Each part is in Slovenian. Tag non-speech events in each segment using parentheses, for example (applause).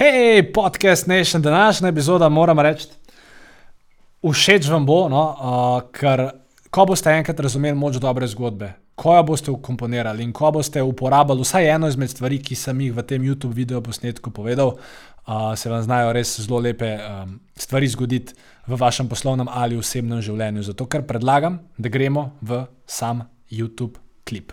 Hej, podcast Nation, današnja epizoda, moram reči, všeč vam bo, no, uh, ker ko boste enkrat razumeli moč dobre zgodbe, ko jo boste ukomponirali in ko boste uporabljali vsaj eno izmed stvari, ki sem jih v tem YouTube video posnetku povedal, uh, se vam znajo res zelo lepe um, stvari zgoditi v vašem poslovnem ali osebnem življenju. Zato ker predlagam, da gremo v sam YouTube klip.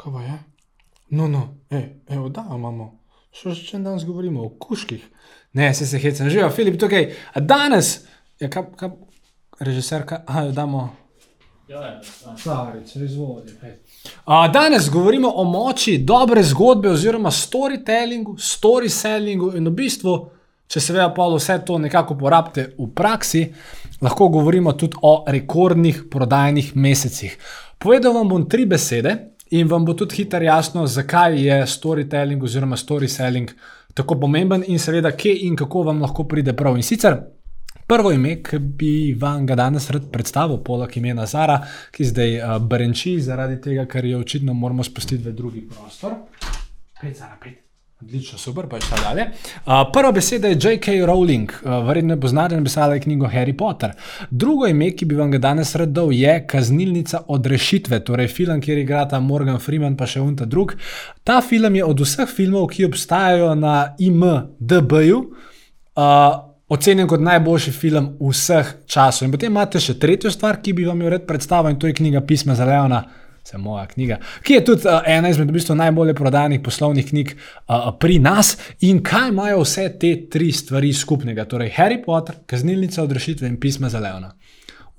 Kaj pa je? No, no, ej, evo, da imamo. Še če danes govorimo o kuških. Ne, se se hecam, živijo, Filip, tukaj. A danes, ja, kaj, kaj, režiser, kaj, a, damo. Ja, starice, izvoli. A, danes govorimo o moči dobre zgodbe, oziroma storytellingu, storytellingu in v bistvu, če seveda pa vse to nekako uporabite v praksi, lahko govorimo tudi o rekordnih prodajnih mesecih. Povedal vam bom tri besede, in vam bo tudi hitro jasno, zakaj je storytelling oziroma storytelling tako pomemben in seveda, kje in kako vam lahko pride prav. In sicer prvo ime, ki bi vam ga danes rad predstavil, poleg imena Zara, ki zdaj uh, brenči zaradi tega, ker jo očitno moramo spustiti v drugi prostor. Pet, Zara, pet. Odlično, super, pa šla dalje. Uh, prva beseda je J.K. Rowling, uh, verjetno je poznate, napisala je knjigo Harry Potter. Drugo ime, ki bi vam ga danes rad dal, je Kaznilnica od rešitve, torej film, kjer igrata Morgan Freeman, pa še unta drug. Ta film je od vseh filmov, ki obstajajo na IMDB-ju. Uh, Ocenjen kot najboljši film vseh časov. In potem imate še tretjo stvar, ki bi vam jo rad predstavil, in to je knjiga Pisma za Leona, se moja knjiga, ki je tudi uh, ena izmed v bistvu, najbolj prodanih poslovnih knjig uh, pri nas. In kaj imajo vse te tri stvari skupnega? Torej, Harry Potter, kaznilnica odrešitve in pisma za Leona.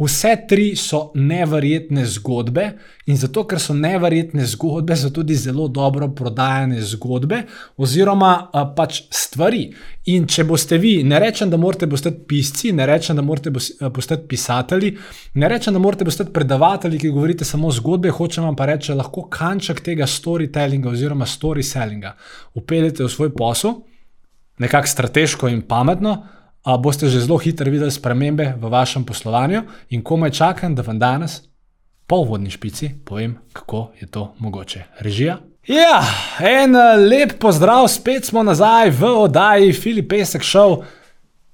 Vse tri so neverjetne zgodbe, in zato, ker so neverjetne zgodbe, so tudi zelo dobro prodajane zgodbe, oziroma pač stvari. In če boste vi, ne rečem, da morate postati pisci, ne rečem, da morate postati pisatelji, ne rečem, da morate postati predavatelji, ki govorite samo zgodbe, hočem vam pa reči, da lahko kanček tega storytellinga oziroma storytellinga upeljete v svoj posel, nekako strateško in pametno a boste že zelo hitro videli spremembe v vašem poslovanju in komaj čakam, da vam danes, po vodni špici, povem, kako je to mogoče. Režija. Ja, en lep pozdrav, spet smo nazaj v oddaji Filip Pesek Show.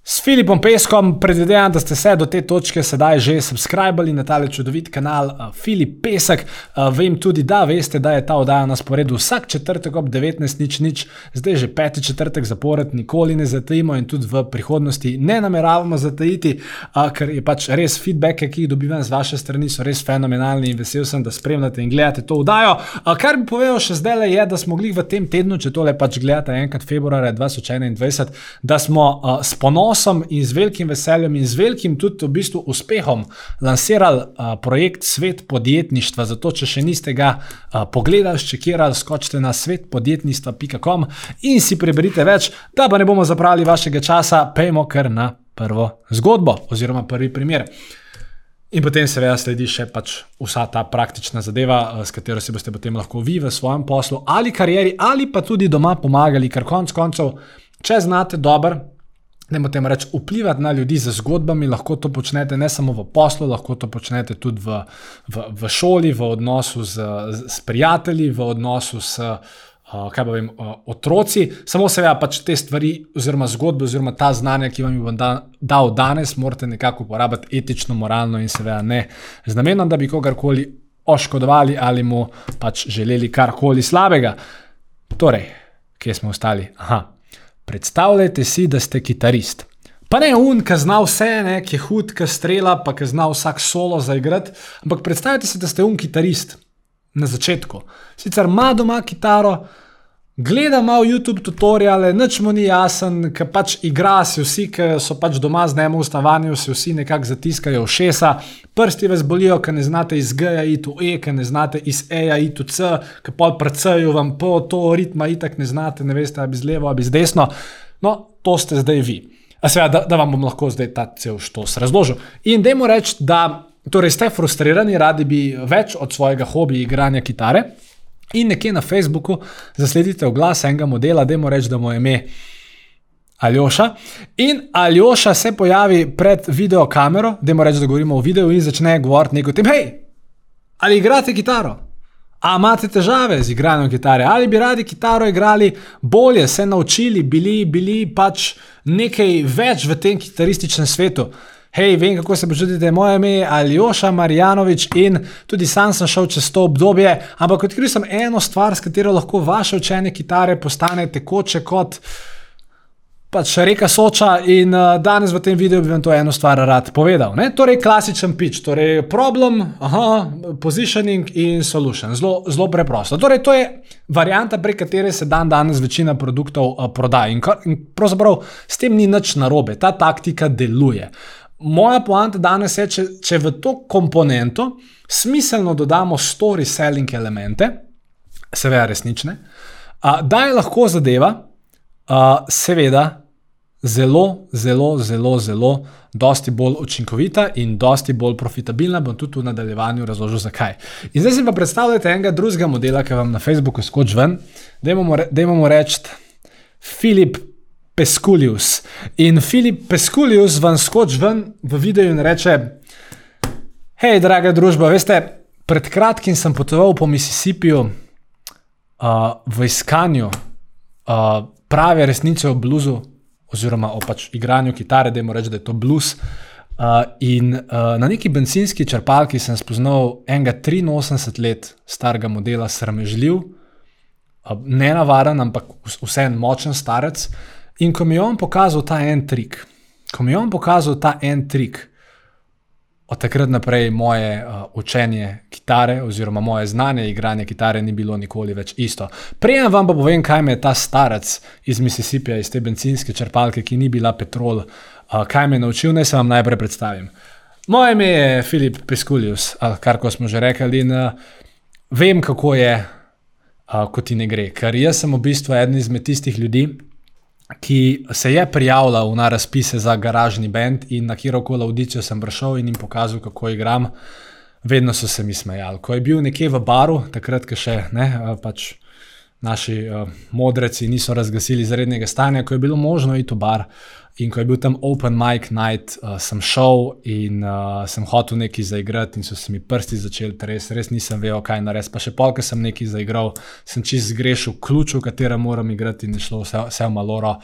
S Filipom Peskom predvidevam, da ste se do te točke sedaj že subskrbali na tale čudovit kanal uh, Filip Pesek. Uh, vem tudi, da veste, da je ta oddaja na sporedu vsak četrtek ob 19.00, zdaj že peti četrtek zapored, nikoli ne zatajimo in tudi v prihodnosti ne nameravamo zatajiti, uh, ker je pač res feedback, ki jih dobivam z vaše strani, so res fenomenalni in vesel sem, da spremljate in gledate to oddajo. Kar bi povedal še zdaj je, da smo mogli v tem tednu, če tole pač gledate enkrat februarja 2021, da smo s ponosom ponosom in z velikim veseljem in z velikim tudi v bistvu uspehom lansirali uh, projekt Svet podjetništva. Zato, če še niste ga uh, pogledali, čekirali, skočite na svetpodjetništva.com in si preberite več, da pa ne bomo zapravili vašega časa, pejmo kar na prvo zgodbo oziroma prvi primer. In potem seveda sledi še pač vsa ta praktična zadeva, s katero si boste potem lahko vi v svojem poslu ali karieri ali pa tudi doma pomagali, ker konc koncev, če znate dobro ne morem reči, vplivati na ljudi z zgodbami, lahko to počnete ne samo v poslu, lahko to počnete tudi v, v, v šoli, v odnosu z, z prijatelji, v odnosu s. Uh, kaj pa vem, uh, otroci, samo seveda pač te stvari, oziroma zgodbe, oziroma ta znanja, ki vam jih bom da, dal danes, morate nekako uporabiti etično, moralno in seveda ne z namenom, da bi kogarkoli oškodovali ali mu pač želeli karkoli slabega. Torej, kje smo ostali? Aha, Predstavljajte si, da ste kitarist. Pa ne un, ki zna vse, ne, ki je hud, ki strela, pa ki zna vsak solo zaigrati. Ampak predstavljajte si, da ste un kitarist na začetku. Sicer ima doma kitaro, gleda malo YouTube tutoriale, nič mu ni jasen, ker pač igra si vsi, ki so pač doma z njim v stanovanju, si vsi nekako zatiskajo ušesa, prsti vas bolijo, ker ne znate iz G-ja iti v E, ker ne znate iz E-ja iti v C, ker pol prcajo vam po to ritma, itak ne znate, ne veste, ali bi z levo ali z desno. No, to ste zdaj vi. Seveda, da, da vam bom lahko zdaj ta cel štos razložil. In dajmo reči, da torej ste frustrirani, radi bi več od svojega hobija igranja kitare. In nekje na Facebooku zasledite oglas enega modela, da mu rečemo, da mu je ime Aljoša. In Aljoša se pojavi pred video kamero, da mu rečemo, da govorimo o videu in začne govoriti nekaj o tem, hej, ali igrate kitaro? A imate težave z igranjem kitare, ali bi radi kitaro igrali bolje, se naučili, bili, bili pač nekaj več v tem kitarističnem svetu? Hej, vem, kako se počutite, moje ime je Aljoša Marjanovič in tudi sam sem šel čez to obdobje, ampak odkril sem eno stvar, s katero lahko vaše učenje kitare postane tekoče kot. Pač reka soča, in uh, danes v tem videu bi vam to eno stvar rad povedal. Ne? Torej, klasičen pitch, torej problem, aha, positioning in solution. Zelo, zelo preprosto. Torej, to je varianta, prek katere se dan danes večina produktov uh, prodaja. In, in pravzaprav s tem ni nič narobe, ta taktika deluje. Moja poanta danes je, če, če v to komponento smiselno dodamo story selling elemente, seveda resnične, da je lahko zadeva, a, seveda, zelo, zelo, zelo, zelo, dosti bolj učinkovita in dosti bolj profitabilna. Bom tudi v nadaljevanju razložil, zakaj. In zdaj si pa predstavljate enega drugega modela, ki vam na Facebooku skoči ven, da imamo reči Filip. Peskulius. In Filip Peskulius vam skoči ven v video in reče: Hej, draga družba, veste, pred kratkim sem potoval po Mississippiju uh, v iskanju uh, prave resnice o bluzu, oziroma o pač igranju kitare, da jim rečem, da je to blues. Uh, in uh, na neki benzinski črpalki sem spoznal enega 83 let starega modela, sramežljiv, uh, ne navaden, ampak vseeno močen starec. In ko mi je on pokazal ta en trik, ko mi je on pokazal ta en trik, od takrat naprej moje uh, učenje kitare, oziroma moje znanje igranja kitare, ni bilo nikoli več isto. Prej vam pa povem, kaj me je ta starec iz Mississippija, iz te benzinske črpalke, ki ni bila petrol, uh, kaj me je naučil, naj se vam najprej predstavim. Moje ime je Filip Peskulius, kar smo že rekli, in uh, vem, kako je, uh, ko ti ne gre. Ker jaz sem v bistvu eden izmed tistih ljudi, ki se je prijavila na razpise za garažni bend in na kjerkoli audicijo sem prišel in jim pokazal, kako igram, vedno so se mi smejali. Ko je bil nekje v baru, takrat, ko še ne, pač naši uh, modreci niso razglasili izrednega stanja, ko je bilo možno iti v bar, uh, In ko je bil tam Open Mic Night, uh, sem šel in uh, sem hotel nekaj zaigrati, in so se mi prsti začeli tresti, res nisem vedel, kaj narediti. Pa še polk sem nekaj zaigral, sem čist zgrešil ključ, v katerem moram igrati, in je šlo vse, vse v maloro.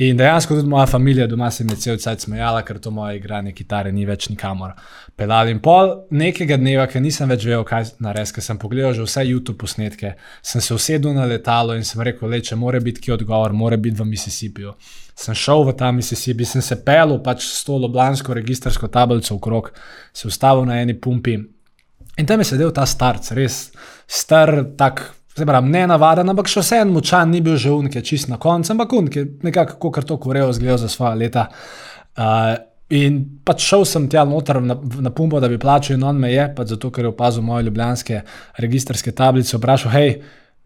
In dejansko tudi moja družina doma se mi je cel cel cel smejala, ker to moje igranje kitare ni več nikamor pelal. In pol nekega dneva, ker nisem več vedel, kaj narediti, ker sem pogledal že vse YouTube posnetke, sem se usedel na letalo in sem rekel, le če mora biti ki odgovor, mora biti v Mississippiju sem šel v ta Mississippi, sem se pel pač s to loblansko registrsko tablico okrog, se ustavil na eni pumpi in tam je sedel ta starc, res star, tak, zdaj pravim, ne navaden, ampak še vse en močan, ni bil že unke, čist na koncu, ampak unke, nekako kar to kurejo, zgledal za svoje leta. Uh, In pač šel sem tja noter na, na pumpo, da bi plačal, in on me je, pač zato ker je opazil moje ljubljanske registrske tablice, vprašal: hej,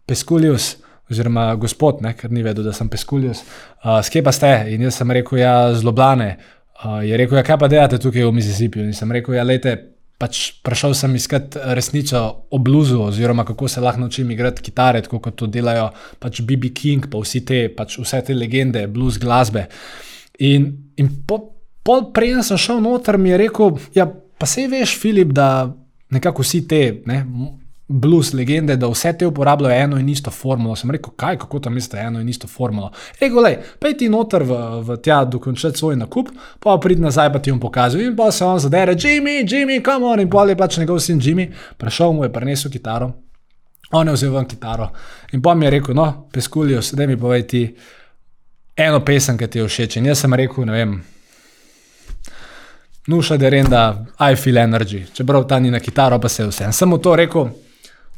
Peskulius oziroma gospod, ne, ker ni vedel, da sem peskuljus, uh, skje pa ste? In jaz sem rekel, ja, zloblane. Uh, je rekel, ja, kaj pa delate tukaj v Mississippiju? In sem rekel, ja, lejte, pač prišel sem iskat resnico o bluzu, oziroma kako se lahko naučim igrati kitare, tako kot to delajo pač BB King, pa vsi te, pač vse te legende, blues glasbe. In, in po, pol prej sem šel noter, mi je rekel, ja, pa sej veš, Filip, da nekako vsi te, ne, blues legende, da vse te uporabljajo eno in isto formulo. Sem rekel, kaj, kako tam mislite eno in isto formulo. Rekel, le, pej ti noter v, v tja dokončati svoj nakup, pa prid nazaj, pa ti jim pokazuje. In pa se on zadere, Jimmy, Jimmy, come on, in pa je pač njegov sin Jimmy, prišel mu je prinesel kitaro, on je vzel ven kitaro. In pa mi je rekel, no, peskulijo, sedaj mi povej ti eno pesem, ki ti je všeč. In jaz sem rekel, ne vem. Nuša, da je renda, I feel energy, čeprav ta ni na kitaro, pa se je vse. Sem mu to rekel,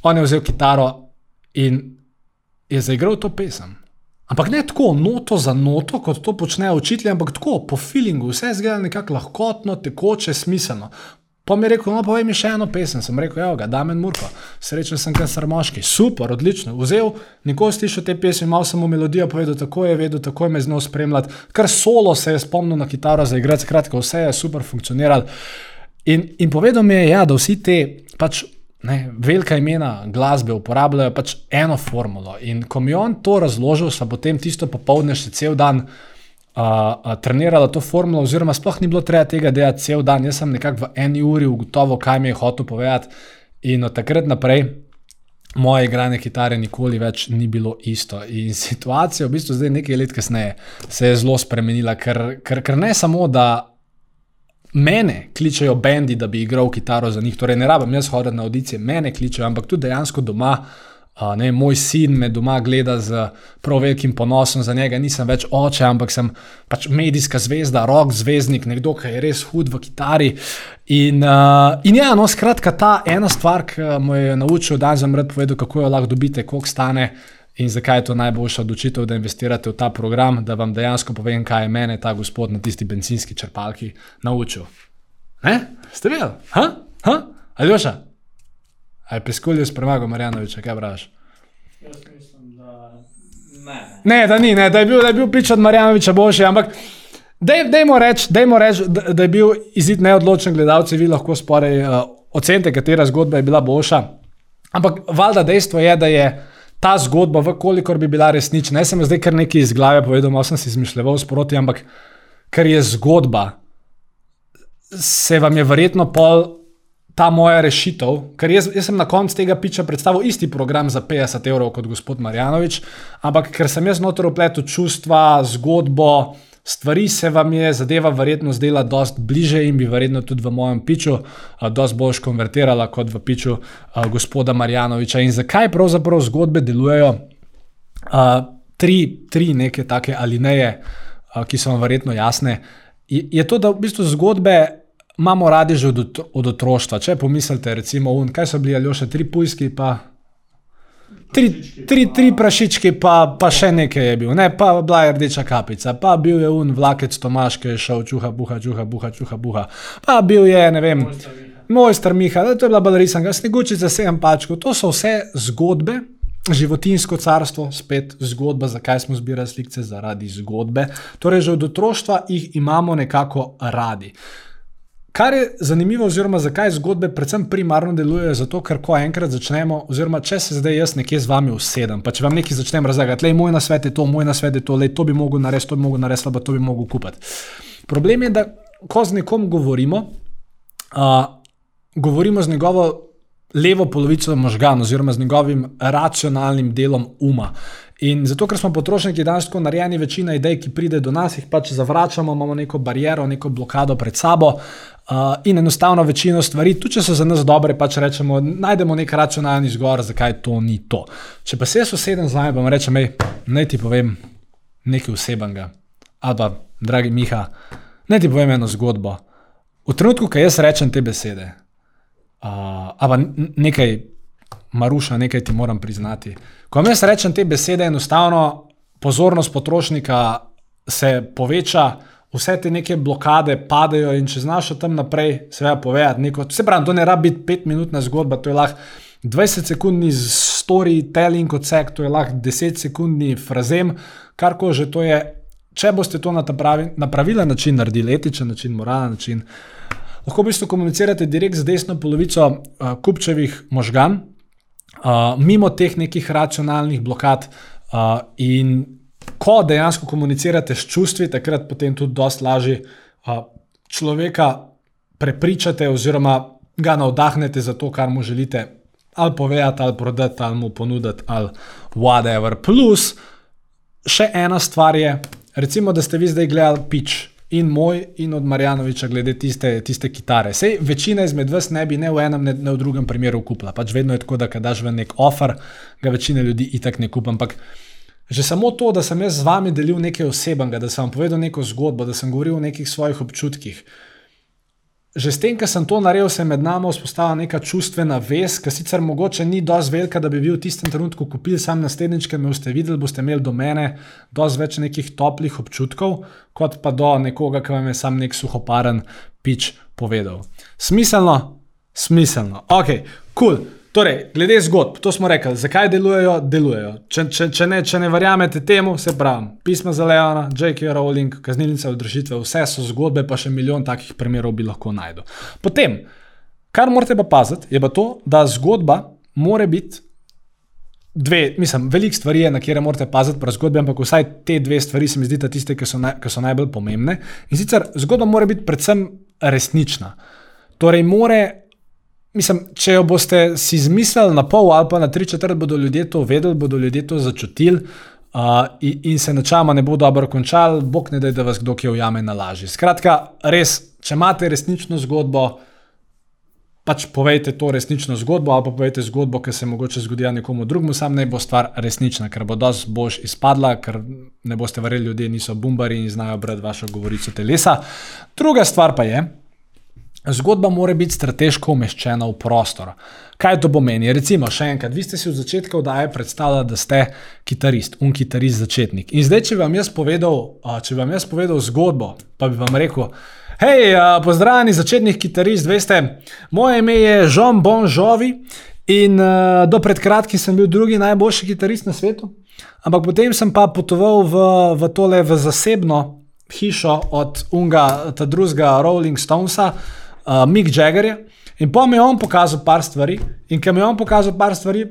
on je vzel kitaro in je zaigral to pesem. Ampak ne tako, noto za noto, kot to počnejo učitelji, ampak tako, po feelingu, vse zgleda nekako lahkotno, tekoče, smiselno. Pa mi je rekel, no, povej mi še eno pesem. Sem rekel, evo ga, Damen Murko, srečen sem kar sarmoški. Super, odlično. Vzel, nikoli slišal te pesmi, malo sem melodijo povedal, tako je vedel, tako je me znal spremljati. Kar solo se je spomnil na kitaro za igrati, skratka, vse je super funkcioniralo. In, in povedal mi je, ja, da vsi te pač. Ne, velika imena glasbe uporabljajo pač eno formulo. In ko mi je on to razložil, sem potem tisto popoldne še cel dan uh, uh, trenirala to formulo, oziroma sploh ni bilo treba tega delati cel dan. Jaz sem nekako v eni uri ugotovil, kaj mi je hotel povedati. In od takrat naprej moje igranje kitare nikoli več ni bilo isto. In (laughs) situacija, v bistvu zdaj nekaj let kasneje, se je zelo spremenila, ker, ker, ker ne samo da mene kličejo bendi, da bi igral kitaro za njih, torej ne rabim jaz hoditi na audicije, mene kličejo, ampak tudi dejansko doma. Uh, ne, moj sin me doma gleda z prav velikim ponosom za njega. Nisem več oče, ampak sem pač medijska zvezda, rok zvezdnik, nekdo, ki je res hud v kitari. In, uh, in ja, no, skratka, ta ena stvar, ki me je naučil, da sem rad povedal, kako jo lahko dobite, koliko stane. In zakaj je to najboljša odločitev, da investirate v ta program, da vam dejansko povem, kaj je meni ta gospod na tisti benzinski črpalki naučil. Ne? Ste videli? Ha? Ha? Ali joša? Ali peskulje s premago Marjanoviča, kaj praviš? Jaz mislim, da ne. Ne, da ni, ne, da je bil, bil pričat Marjanoviča boljši, ampak dej, dejmo reči, reč, da, da je bil izid neodločen gledalci, vi lahko sporej uh, ocenite, katera zgodba je bila boljša. Ampak valjda dejstvo je, da je ta zgodba, vkolikor bi bila resnična. Jaz sem zdaj kar nekaj iz glave povedal, malo sem si izmišljal sproti, ampak ker je zgodba, se vam je verjetno pol. Ta moja rešitev, ker jaz, jaz sem na koncu tega piča predstavil isti program za 50 evrov kot gospod Marjanovič, ampak ker sem jaz notor upletel čustva, zgodbo, stvari se vam je zadeva verjetno zdela dosti bliže in bi verjetno tudi v mojem piču dosti bolj konvertirala kot v piču gospoda Marjanoviča. In zakaj pravzaprav zgodbe delujejo? Tri, tri neke take alineje, ki so vam verjetno jasne. Je to, da v bistvu zgodbe imamo radi že od, od otroštva. Če pomislite, recimo, un, kaj so bili ali še tri pujski, pa Tri, tri, tri prašički, pa, pa še nekaj je bil, ne? pa bila je rdeča kapica, pa bil je un vlakec Tomaš, ki je šel čuha, buha, čuha, buha, čuha, buha. Pa bil je, ne vem, mojster Miha, to je bila balerisanka, snegučica, sem pačko. To so vse zgodbe, životinsko carstvo, spet zgodba, zakaj smo zbirali slike, zaradi zgodbe. Torej, že od otroštva jih imamo nekako radi. Kar je zanimivo, oziroma zakaj zgodbe predvsem primarno delujejo, zato ker ko enkrat začnemo, oziroma če se zdaj jaz nekje z vami usedem, pa če vam nekaj začnem razlagati, le moj nasvet je to, moj nasvet je to, le to bi mogel narediti, to bi mogel narediti, pa to bi mogel kupiti. Problem je, da ko z nekom govorimo, uh, govorimo z njegovo levo polovico možganov, oziroma z njegovim racionalnim delom uma. In zato, ker smo potrošniki danes tako narejeni, večina idej, ki pride do nas, jih pač zavračamo, imamo neko bariero, neko blokado pred sabo uh, in enostavno večino stvari, tudi če so za nas dobre, pač rečemo, najdemo nek racionalni zgor, zakaj to ni to. Če pa se jaz usedem z vami, pa vam rečem, naj ti povem nekaj osebnega, ali pa, dragi Miha, naj ti povem eno zgodbo. V trenutku, ko jaz rečem te besede, uh, ali pa nekaj Maruša, nekaj ti moram priznati. Ko jaz rečem te besede, enostavno pozornost potrošnika se poveča, vse te neke blokade padejo in če znaš tam naprej, se veja povedati. Neko, se pravi, to ne rabi biti petminutna zgodba, to je lahko 20 sekundni storytelling odsek, to je lahko 10 sekundni frazem, kar ko že to je. Če boste to na, pravi, na pravilen način naredili, etičen način, moralen način, lahko v bistvu komunicirate direkt z desno polovico uh, kupčevih možganov, uh, mimo teh nekih racionalnih blokad. Uh, in ko dejansko komunicirate s čustvi, takrat potem tudi dosta lažje uh, človeka prepričate, oziroma ga navdahnete za to, kar mu želite ali povedati, ali prodati, ali mu ponuditi, ali whatever. Plus, še ena stvar je, recimo, da ste vi zdaj gledali pič in moj, in od Marjanoviča, glede tiste, tiste kitare. Sej večina izmed vas ne bi ne v enem, ne, ne v drugem primeru kupila. Pač vedno je tako, da kadaš v nek offer, ga večina ljudi itak ne kupa. Ampak že samo to, da sem jaz z vami delil nekaj osebnega, da sem vam povedal neko zgodbo, da sem govoril o nekih svojih občutkih. Že s tem, ker sem to naredil, se je med nami vzpostavila neka čustvena vez, ki sicer mogoče ni dovolj velika, da bi bil v tistem trenutku kupil sam naslednjič, ker me boste videli, boste imeli do mene dovolj več nekih toplih občutkov, kot pa do nekoga, ki vam je sam nek suhoparen pič povedal. Smiselno, smiselno. Ok, kul. Cool. Torej, glede zgodb, to smo rekli, zakaj delujejo, delujejo. Če, če, če, ne, če ne verjamete temu, se pravi, pisma za Leona, J.K. Rowling, kaznilnice održitve, vse so zgodbe, pa še milijon takih primerov bi lahko najdel. Potem, kar morate pa paziti, je pa to, da zgodba more biti. Dve, mislim, veliko stvari je, na kere morate paziti pri zgodbi, ampak vsaj te dve stvari se mi zdita tiste, ki so, naj, ki so najbolj pomembne. In sicer zgodba mora biti predvsem resnična. Torej, more Mislim, če jo boste si izmislili na pol ali pa na tri četrt, bodo ljudje to vedeli, bodo ljudje to začutili uh, in, in se načama ne bo dobro končal, bog ne da, da vas kdo ki ujame na laži. Skratka, res, če imate resnično zgodbo, pač povejte to resnično zgodbo ali pa povejte zgodbo, ki se mogoče zgodi nekomu drugemu, sam ne bo stvar resnična, ker bo dosti bož izpadla, ker ne boste verjeli, ljudje niso bumbari in znajo brati vašo govorico telesa. Druga stvar pa je, Zgodba mora biti strateško umeščena v prostor. Kaj to pomeni? Recimo, še enkrat, vi ste si v začetku oddaje predstavljali, da ste kitarist, un kitarist začetnik. In zdaj, če bi vam jaz povedal, če bi vam jaz povedal zgodbo, pa bi vam rekel, hej, pozdravljeni začetnik kitarist, veste, moje ime je Jean Bon Jovi in do pred kratkim sem bil drugi najboljši kitarist na svetu. Ampak potem sem pa potoval v, v tole v zasebno hišo od unga, ta drugega Rolling Stonesa uh, Mick Jaggerja. In pa mi je on pokazal par stvari, in ker mi je on pokazal par stvari,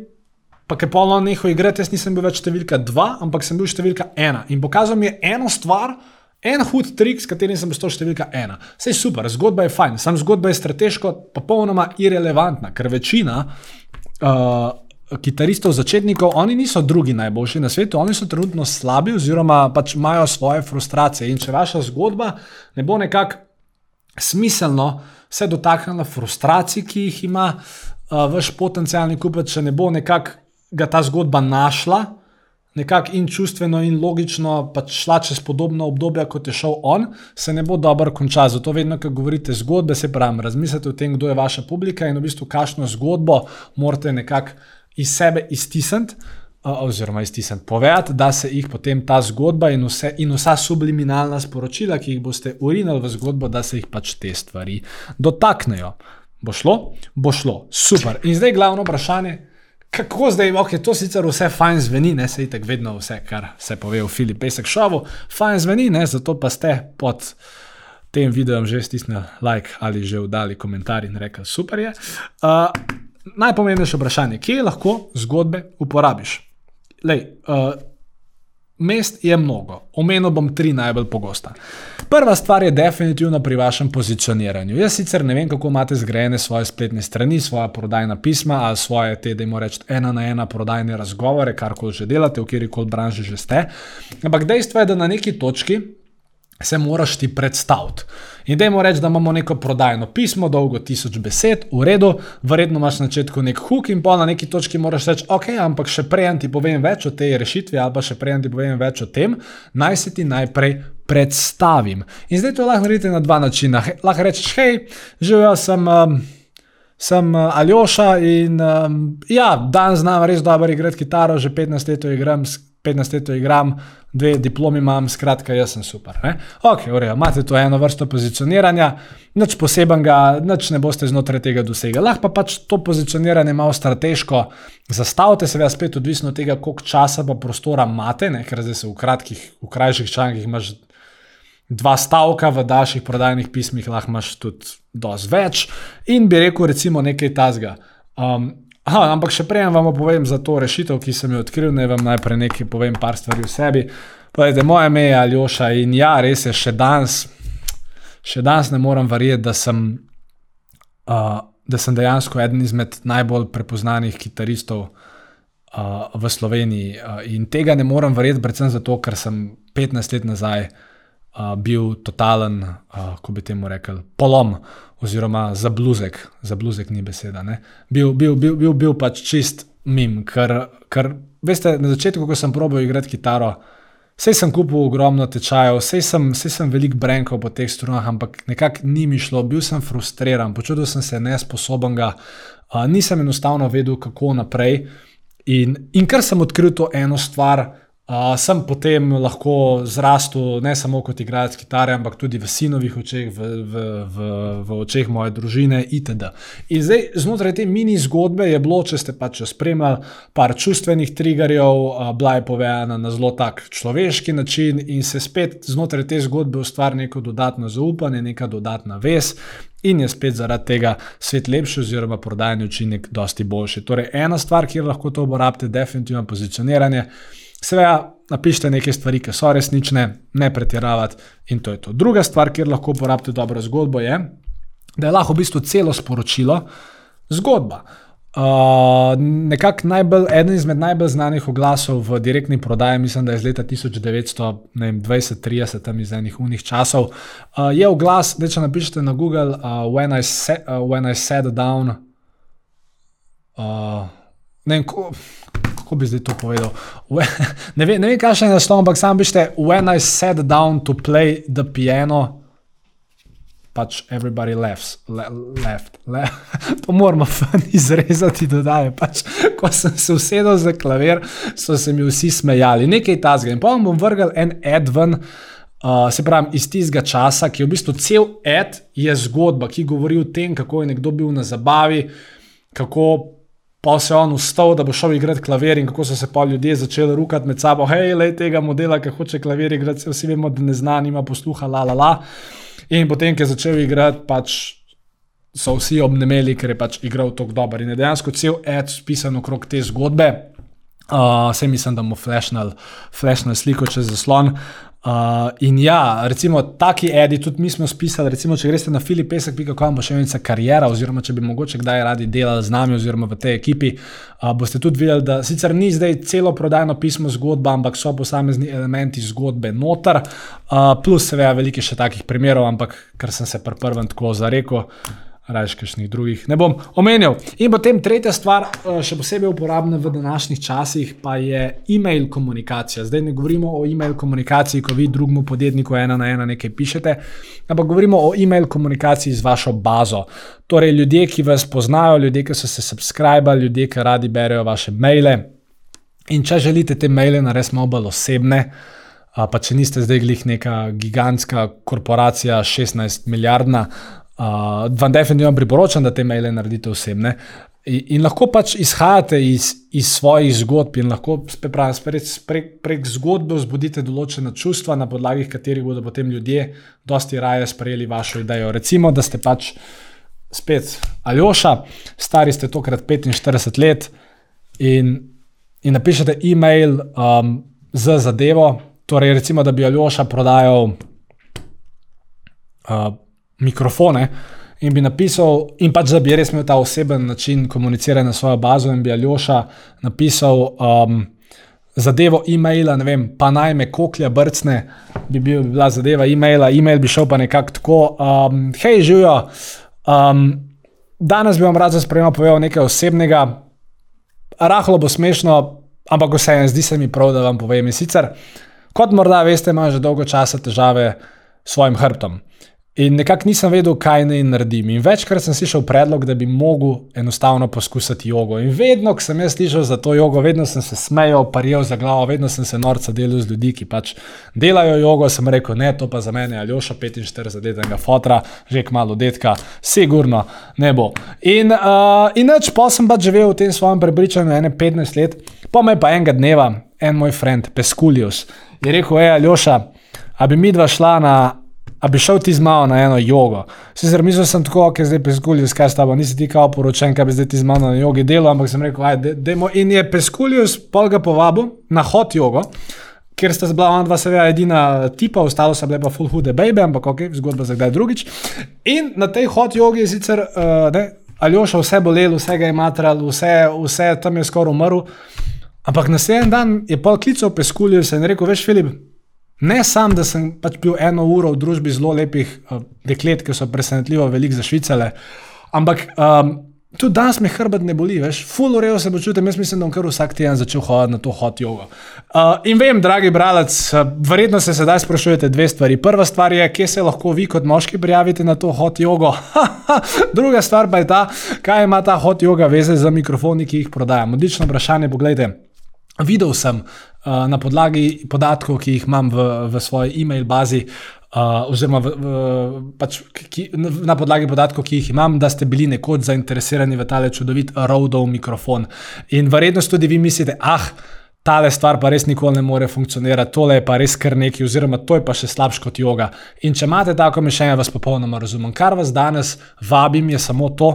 pa je polno nehal igrati, jaz nisem bil več številka dva, ampak sem bil številka ena. In pokazal mi je eno stvar, en hud trik, s katerim sem postal številka ena. Vse je super, zgodba je fajn, sam zgodba je strateško popolnoma irrelevantna, ker večina. Uh, Kitaristov, začetnikov, oni niso drugi najboljši na svetu, oni so trenutno slabi, oziroma pač imajo svoje frustracije. In če vaša zgodba ne bo nekako smiselno, se dotaknila frustracij, ki jih ima uh, vaš potencijalni kupec, če ne bo nekako ga ta zgodba našla, nekako in čustveno, in logično, pa šla čez podobno obdobje, kot je šel on, se ne bo dobro končala. Zato vedno, ko govorite zgodbe, se pravi, razmislite o tem, kdo je vaša publika in v bistvu, kakšno zgodbo morate nekako iz sebe iztisniti oziroma iztisniti, povedati, da se jih potem ta zgodba in, vse, in vsa subliminalna sporočila, ki jih boste urinili v zgodbo, da se jih pač te stvari dotaknejo. Bo šlo? Bo šlo. Super. In zdaj glavno vprašanje. Kako zdaj, ok, to sicer vse fajn zveni, ne se itek vedno vse, kar se pove v Filip Pesek šovu, fajn zveni, ne, zato pa ste pod tem videom že stisnili like ali že vdali komentar in rekli, super je. Uh, najpomembnejše vprašanje, kje lahko zgodbe uporabiš? Lej, uh, mest je mnogo, omenil bom tri najbolj pogosta. Prva stvar je definitivno pri vašem pozicioniranju. Jaz sicer ne vem, kako imate zgrajene svoje spletne strani, svoje prodajna pisma ali svoje te, da jim rečete, ena na ena prodajne razgovore, kar koli že delate, v kjer koli branži že ste. Ampak dejstvo je, da na neki točki se moraš ti predstaviti. In da jim rečeš, da imamo neko prodajno pismo, dolgo tisoč besed, v redu, verjetno imaš na začetku nek hook in pa na neki točki moraš reči, ok, ampak še prej ti povem več o tej rešitvi ali pa še prej ti povem več o tem, naj se ti najprej predstavim. In zdaj to lahko naredite na dva načina. Lahko rečeš, hej, živel sem. Um, Sem uh, Aljoša in um, ja, danes znam res dobro igrati kitaro, že 15 let igram, 15 let igram, dve diplomi imam, skratka, jaz sem super. Ne? Ok, urejo, imate to eno vrsto pozicioniranja, nič posebenega, nič ne boste znotraj tega dosegli. Lahko pa pač to pozicioniranje malo strateško zastavite, seveda spet odvisno od tega, koliko časa pa prostora imate, ne? ker zdaj se v kratkih, v krajših člankih imaš dva stavka, v daljših prodajnih pismih lahko imaš tudi dosti več in bi rekel recimo nekaj tazga. Um, Aha, ampak še prej vam povem za to rešitev, ki sem jo odkril. Naj vam najprej nekaj povem, par stvari o sebi. Povejte, moje ime je Aljoša in ja, res je, še danes, še danes ne morem verjeti, da sem, uh, da sem dejansko eden izmed najbolj prepoznanih kitaristov uh, v Sloveniji. Uh, in tega ne morem verjeti, predvsem zato, ker sem 15 let nazaj uh, bil totalen, uh, kako bi temu rekel, polom oziroma za bluzek, za bluzek ni beseda. Bil, bil, bil, bil, bil pač čist mim, ker, ker veste, na začetku, ko sem probil igrati kitaro, Sej sem kupil ogromno tečajev, sej sem, sej sem veliko brenkal po teh strunah, ampak nekako ni mi šlo, bil sem frustriran, počutil sem se nesposoben, uh, nisem enostavno vedel, kako naprej. In, in ker sem odkril to eno stvar, Uh, sem potem lahko zrastel ne samo kot igralec kitare, ampak tudi v sinovih očeh, v, v, v, v očeh moje družine itd. In zdaj znotraj te mini zgodbe je bilo, če ste pač spremljali, par čustvenih triggerjev, uh, bila je povedana na zelo tak človeški način in se spet znotraj te zgodbe ustvari neko dodatno zaupanje, neka dodatna vez. In je spet zaradi tega svet lepši, oziroma prodajni učinek, dosti boljši. Torej, ena stvar, kjer lahko to uporabite, je definitivno pozicioniranje. Seveda, napišite nekaj stvari, ki so resnične, ne pretiravati in to je to. Druga stvar, kjer lahko uporabite dobro zgodbo, je, da je lahko v bistvu celo sporočilo zgodba. Uh, nekako najbolj, eden izmed najbolj znanih oglasov v direktni prodaji, mislim, da je iz leta 1920-30, tam iz enih unih časov, uh, je oglas, da če napišete na Google, uh, when, I set, uh, when I sat down, uh, ne vem, ko, kako bi zdaj to povedal. (laughs) ne vem, vem kaj še je naslov, ampak sam bište, when I sat down to play the piano. Pač everybody laughs, le, left. Le. (laughs) To moramo (laughs) izrezati, da je. Pač, ko sem se usedel za klavir, so se mi vsi smejali, nekaj tasga. In pa bom vrgel en adven, uh, se pravi, iz tistega časa, ki je v bistvu cel ad, je zgodba, ki govori o tem, kako je nekdo bil na zabavi, kako pa se je on ustal, da bo šel igrati klavir in kako so se pa ljudje začeli rukati med sabo, hej, le tega modela, ki hoče klavir igrati, vsi vemo, da ne zna, nima posluha, la la la. In potem, ko je začel igrati, pač so vsi obnemeli, ker je pač igral tako dobro. In je dejansko cel ad spisan okrog te zgodbe. Uh, Vse mislim, da bomo flashnali sliko čez zaslon. Uh, in ja, recimo, taki edi, tudi mi smo spisali, recimo, če greste na filipesek.com, bo še enica karijera, oziroma če bi mogoče kdaj radi delali z nami, oziroma v tej ekipi, uh, boste tudi videli, da sicer ni zdaj celo prodajno pismo zgodba, ampak so posamezni elementi zgodbe noter, uh, plus seveda veliko še takih primerov, ampak ker sem se pri prvem tako zarekel raje kakšnih drugih ne bom omenil. In potem tretja stvar, eh, še posebej uporabna v današnjih časih, pa je e-mail komunikacija. Zdaj ne govorimo o e-mail komunikaciji, ko vi drugemu podjetniku ena na ena nekaj pišete, ampak govorimo o e-mail komunikaciji z vašo bazo. Torej, ljudje, ki vas poznajo, ljudje, ki so se subskrbali, ljudje, ki radi berejo vaše maile. In če želite te maile narediti malo bolj osebne, pa če niste zdaj glih neka gigantska korporacija, 16 milijardna, Uh, vam definitivno priporočam, da te maile naredite osebne. In, in lahko pač izhajate iz, iz svojih zgodb in lahko prek, prek zgodbe vzbudite določene čustva, na podlagi katerih bodo potem ljudje dosti raje sprejeli vašo idejo. Recimo, da ste pač spet Aljoša, stari ste tokrat 45 let in, in napišete e-mail um, z zadevo, torej recimo, da bi Aljoša prodajal. Uh, mikrofone in bi napisal, in pač da bi res imel ta oseben način komuniciranja na svojo bazo, in bi Aljoša napisal um, zadevo e-maila, ne vem, pa naj me koklja brcne, bi, bil, bi bila zadeva e-maila, e-mail bi šel pa nekako tako, um, hej, živijo. Um, danes bi vam rad za sprejem povedal nekaj osebnega, rahlo bo smešno, ampak vseeno, zdi se mi prav, da vam povem. In sicer, kot morda veste, imam že dolgo časa težave s svojim hrbtom. In nekako nisem vedel, kaj naj naredim. In večkrat sem slišal predlog, da bi mogel enostavno poskusiti jogo. In vedno, ko sem jaz slišal za to jogo, vedno sem se smejal, parijal za glavo, vedno sem se norca delil z ljudmi, ki pač delajo jogo. Sem rekel, ne, to pa za mene je Aljoša 45-letnega fotra, že kmalo detka, sigurno ne bo. In, uh, in neč pa sem pač živel v tem svojem prepričanju ene 15 let, pa me pa enega dneva, en moj friend, Peskulius, je rekel, hej, Aljoša, a bi mi dva šla na A bi šel ti z mano na eno jogo? Sicer mislil sem tako, ker zdaj peskulius, kaj s tabo, nisi ti kao poročen, kaj bi zdaj ti z mano na jogi delal, ampak sem rekel, ajde, demo. In je peskulius pol ga povabil na hot jogo, ker sta bila ona dva seveda edina tipa, ostalo so bile pa full hude baby, ampak ok, zgodba za kdaj drugič. In na tej hot jogi je sicer, uh, ne, Aljoša vse bolelo, vse ga je matral, vse, vse tam je skoraj umrl. Ampak naslednji dan je pol klical peskulius in rekel, veš, Filip, Ne samo, da sem pač bil eno uro v družbi zelo lepih uh, deklet, ki so presenetljivo veliko za švicale, ampak um, tudi danes me hrbet ne boli, veš, full urejo se počutim, jaz mislim, da bom kar vsak teden začel hoditi na to hot jogo. Uh, in vem, dragi bralec, uh, verjetno se sedaj sprašujete dve stvari. Prva stvar je, kje se lahko vi kot moški prijavite na to hot jogo. (laughs) Druga stvar pa je ta, kaj ima ta hot joga veze z mikrofoni, ki jih prodajam. Odlično vprašanje, pogledajte. Videl sem na podlagi podatkov, ki jih imam v, v svoji e-mail bazi, uh, oziroma v, v, pač, ki, na podlagi podatkov, ki jih imam, da ste bili nekoč zainteresirani v tale čudovit Rodov mikrofon. In verjetno tudi vi mislite, ah. Tale stvar pa res nikoli ne more funkcionirati, tole je pa res kar nekaj, oziroma to je pa še slabše kot yoga. In če imate tako mišljenje, vas popolnoma razumem. Kar vas danes vabim, je samo to,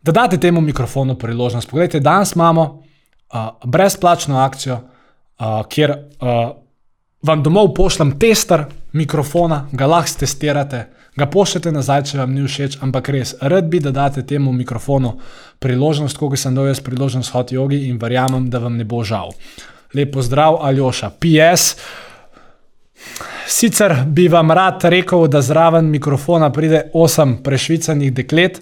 da date temu mikrofonu priložnost. Poglejte, danes imamo uh, brezplačno akcijo, uh, kjer uh, vam domov pošljem tester mikrofona, ga lahko testirate, ga pošljete nazaj, če vam ni všeč, ampak res, rad bi, da date temu mikrofonu priložnost, kot sem dal jaz priložnost hot jogi in verjamem, da vam ne bo žal. Lepo zdrav, Aljoša. PS. Sicer bi vam rad rekel, da zraven mikrofona pride osem prešvicanih deklet,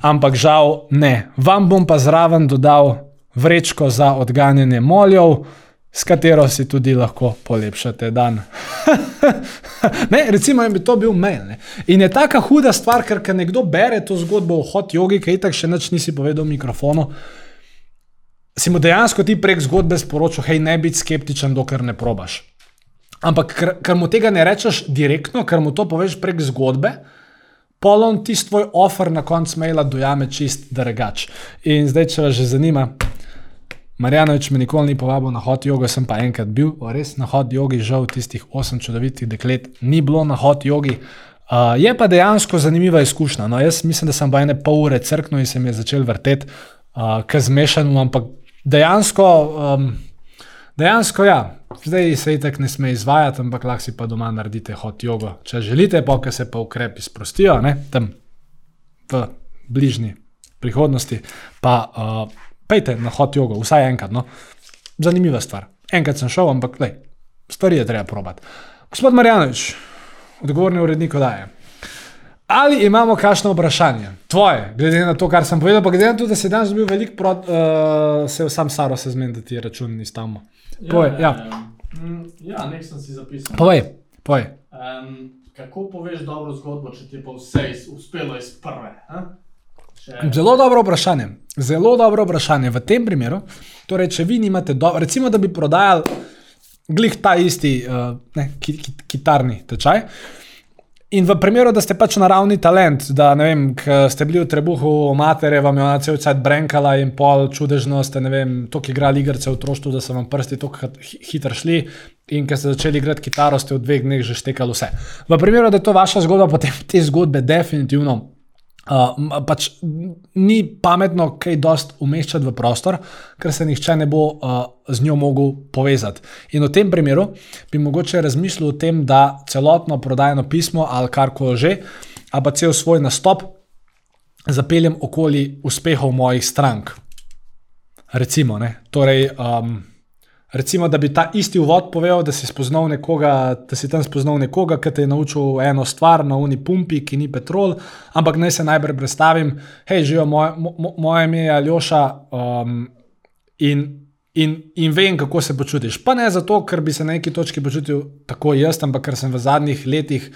ampak žal ne. Vam bom pa zraven dodal vrečko za odganjanje moljev, s katero si tudi lahko polepšate dan. (laughs) ne, recimo, in bi to bil mail. Ne. In je taka huda stvar, ker ker nekdo bere to zgodbo o hot jogi, ki itak še nič nisi povedal v mikrofonu. Si mu dejansko ti prek zgodbe sporočil, hej, ne biti skeptičen, dokler ne probaš. Ampak, ker, ker mu tega ne rečeš direktno, ker mu to poveš prek zgodbe, polon ti svoj offer na koncu maila dojame čist drugač. In zdaj, če vas že zanima, Marjanovič me nikoli ni povabil na hot jogo, sem pa enkrat bil, res na hot jogi, žal tistih osem čudovitih deklet ni bilo na hot jogi. Uh, je pa dejansko zanimiva izkušnja. No, jaz mislim, da sem pa ene pol ure crknil in se mi je začel vrteti, uh, kaj zmešano, ampak dejansko, um, dejansko ja, zdaj se itek ne sme izvajati, ampak lahko si pa doma naredite hot jogo. Če želite, pa ker se pa ukrepi sprostijo, ne, tam v bližnji prihodnosti, pa uh, pejte na hot jogo, vsaj enkrat. No. Zanimiva stvar. Enkrat sem šel, ampak lej, stvari je treba probati. Gospod Marjanovič, odgovorni urednik odaje. Ali imamo kakšno vprašanje, tvoje, glede na to, kar sem povedal, pa glede na to, da si danes bil velik, prot, uh, se sam Saro se zmeni, da ti račun ni tam. Povej, ja. Ja, mm, ja nek sem si zapisal. Povej, povej. Um, kako poveš dobro zgodbo, če ti je pa vse iz, uspelo iz prve? a? Zelo dobro vprašanje. Zelo dobro vprašanje. V tem primeru, torej, če vi nimate, do, recimo, da bi prodajali glih ta isti uh, ne, ki, ki, kitarni tečaj. In v primeru, da ste pač naravni talent, da ne vem, ste bili v trebuhu matere, vam je ona cel cel brenkala in pol čudežno ste, ne vem, toliko igrali igrice v otroštvu, da so vam prsti tako hi- hitro šli. In ko ste začeli igrati kitaro, ste v dveh dneh že štekali vse. V primeru, da je to vaša zgodba, potem te zgodbe definitivno Uh, pač ni pametno kaj dost umeščati v prostor, ker se nihče ne bo uh, z njo mogel povezati. In v tem primeru bi mogoče razmislil o tem, da celotno prodajno pismo ali karkoli že, ali pa cel svoj nastop zapeljem okoli uspehov mojih strank. Recimo, ne? torej, um, recimo, da bi ta isti uvod povedal, da si, nekoga, da si tam spoznal nekoga, ki te je naučil eno stvar na uni pumpi, ki ni petrol, ampak naj se najprej predstavim, hej, živijo moje, mo, moje ime je Aljoša um, in, in, in vem, kako se počutiš. Pa ne zato, ker bi se na neki točki počutil tako jaz, ampak ker sem v zadnjih letih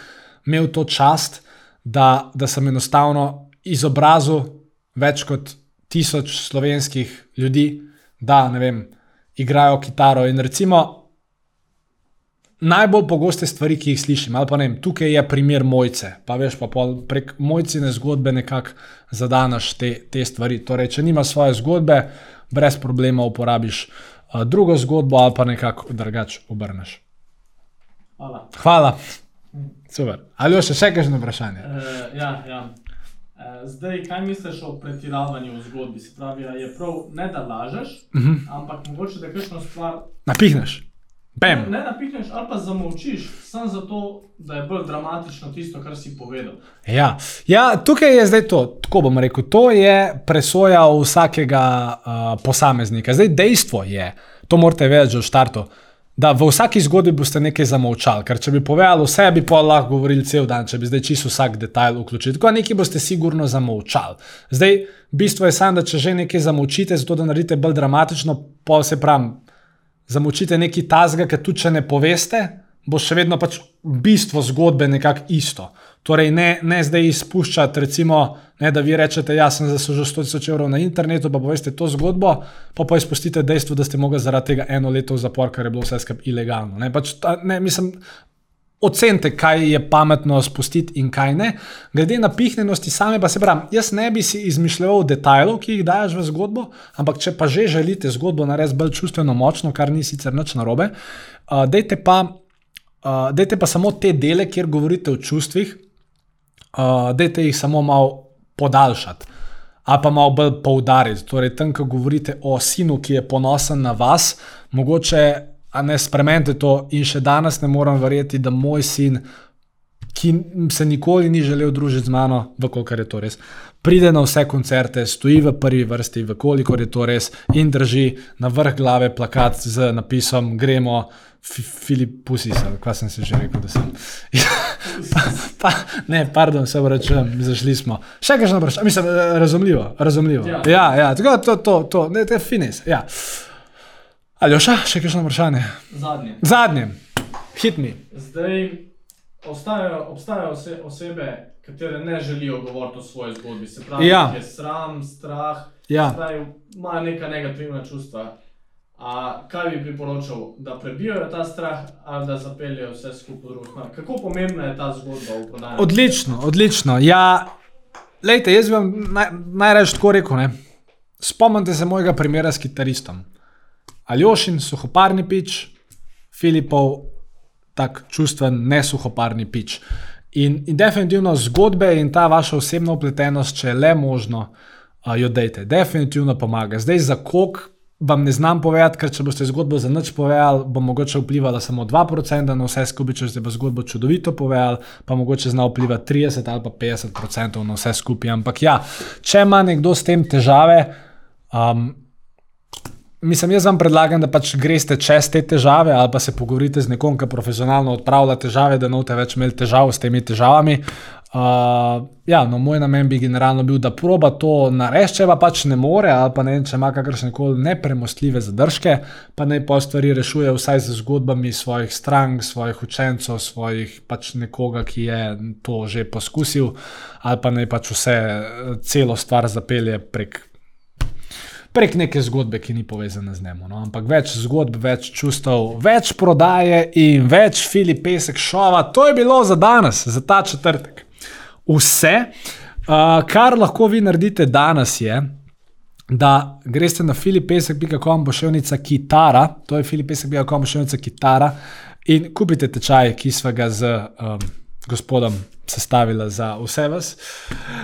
imel to čast, da, da sem enostavno izobrazil več kot tisoč slovenskih ljudi, da ne vem, igrajo kitaro. In recimo, najbolj pogoste stvari, ki jih slišim, ali pa ne vem, tukaj je primer mojce, pa veš, pa prek mojcine zgodbe nekako zadanaš te, te stvari. Torej, če nimaš svoje zgodbe, brez problema uporabiš uh, drugo zgodbo ali pa nekako drugače obrneš. hvala. Hvala. Super. Ali še še kakšno vprašanje? Uh, ja, ja. Uh, zdaj, kaj misliš o pretiravanju v zgodbi? Se pravi, je prav ne da lažeš, uh Mhm. -huh. ampak mogoče da kakšno stvar Napihneš. Bam. ne napihneš ali pa zamolčiš, samo zato, da je bolj dramatično tisto, kar si povedal. Ja. ja, tukaj je zdaj to, tako bom rekel, to je presoja vsakega uh, posameznika. Zdaj, dejstvo je, to morate vedeti že v štartu, da v vsaki zgodbi boste nekaj zamolčali. Ker če bi povedali vse, bi pa lahko govorili cel dan, če bi zdaj čisto vsak detajl vključili. Tako nekaj boste sigurno zamolčali. Zdaj, bistvo je samo, da če že nekaj zamolčite, zato da naredite bolj dramatično, pa se pravi, zamolčite nekaj tazga, ker tudi če ne poveste, bo še vedno pač bistvo zgodbe nekako isto. Torej, ne, ne zdaj izpuščati, recimo, ne, da vi rečete, da ja, sem zaslužil 100 tisoč evrov na internetu, pa poveste to zgodbo, pa pa izpustite dejstvo, da ste mogli zaradi tega eno leto v zapor, ker je bilo vse skupaj ilegalno. Ne, pač ta, ne, mislim, ocenite, kaj je pametno spustiti in kaj ne. Glede na pihnjenosti same, pa se pravi, jaz ne bi si izmišljal detajlov, ki jih daš v zgodbo, ampak če pa že želite zgodbo narediti bolj čustveno močno, kar ni sicer nič narobe, uh, dejte pa. Uh, dejte pa samo te dele, kjer govorite o čustvih, uh, dejte jih samo malo podaljšati. Ali pa malo bolj poudariti. Torej, tam, ko govorite o sinu, ki je ponosen na vas, mogoče ne spremenite to. In še danes ne morem verjeti, da moj sin, ki se nikoli ni želel družiti z mano, vkolikor je to res, pride na vse koncerte, stoji v prvi vrsti, vkolikor je to res, in drži na vrh glave plakat z napisom: Gremo. Filip Pusis, kaj sem se že rekel, da sem. pa, pa, ne, pardon, se vračam, zašli smo. Še kaj še vprašanje, mislim, razumljivo. razumljivo. Ja, ja, ja tako to, to, to, ne, te finis. Ja. Aljoša, še kaj še vprašanje? Zadnje. Zadnje, hit me. Zdaj obstajajo, obstajajo ose, osebe, katere ne želijo govoriti o svoji zgodbi. Se pravi, Ja. je sram, strah, Ja. imajo neka negativna čustva. A kaj bi priporočal, da prebijajo ta strah ali da zapeljejo vse skupaj drugo smer? Kako pomembna je ta zgodba v prodaji? Odlično, odlično. Ja, lejte, jaz bi vam naj, najraje tako rekel. Ne? Spomnite se mojega primera s kitaristom. Aljošin, suhoparni pič, Filipov, tak čustven, nesuhoparni pič. In, in definitivno zgodbe in ta vaša osebna upletenost, če je le možno, uh, jo dejte. Definitivno pomaga. Zdaj za kok. Vam ne znam povedati, ker če boste zgodbo za nič povedali, bo mogoče vplivala samo 2% na vse skupaj, če ste pa zgodbo čudovito povedali, pa mogoče zna vplivati 30 ali pa 50% na vse skupaj. Ampak ja, če ima nekdo s tem težave, um, Mislim, jaz vam predlagam, da pač greste čez te težave ali pa se pogovorite z nekom, ki profesionalno odpravlja težave, da ne boste več imeli težav s temi težavami. Uh, ja, no, moj namen bi generalno bil, da proba to narediti, če pa pač ne more, ali pa ne vem, če ima kakršne koli nepremostljive zadržke, pa naj pa stvari rešuje vsaj z zgodbami svojih strank, svojih učencev, svojih pač nekoga, ki je to že poskusil, ali pa naj pač vse celo stvar zapelje prek prek neke zgodbe, ki ni povezana z njim. No? Ampak več zgodb, več čustev, več prodaje in več Filip Pesek šova. To je bilo za danes, za ta četrtek. Vse, uh, kar lahko vi naredite danes, je, da greste na filipesek.com pošiljnica kitara, to je filipesek.com pošiljnica kitara in kupite tečaj, ki smo ga z um, gospodom sestavila za vse vas.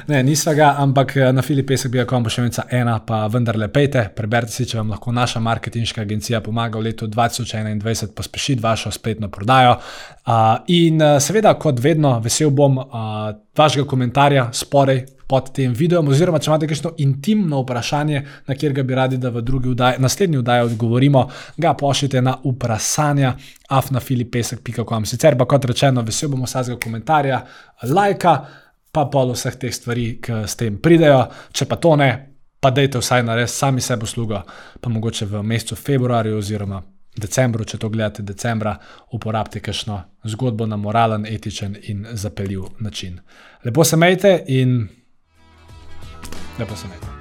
Ne, nisva ga, ampak eh, na filipesek.com bo še enica ena, pa vendarle pejte, preberite si, če vam lahko naša marketinška agencija pomaga v letu 2021 pospešiti vašo spletno prodajo. Uh, in uh, seveda, kot vedno, vesel bom uh, vašega komentarja spodaj pod tem videom, oziroma če imate kakšno intimno vprašanje, na kjer bi radi, da v vdaji, naslednji vdaji odgovorimo, ga pošljite na vprašanja afnafilipesek.com. Sicer pa kot rečeno, vesel bom vsakega komentarja, lajka, pa pol vseh teh stvari, ki s tem pridejo. Če pa to ne, pa dejte vsaj narediti sami sebi uslugo, pa mogoče v mesecu februarju oziroma decembru, če to gledate decembra, uporabite kakšno zgodbo na moralen, etičen in zapeljiv način. Lepo se majte in lepo se majte.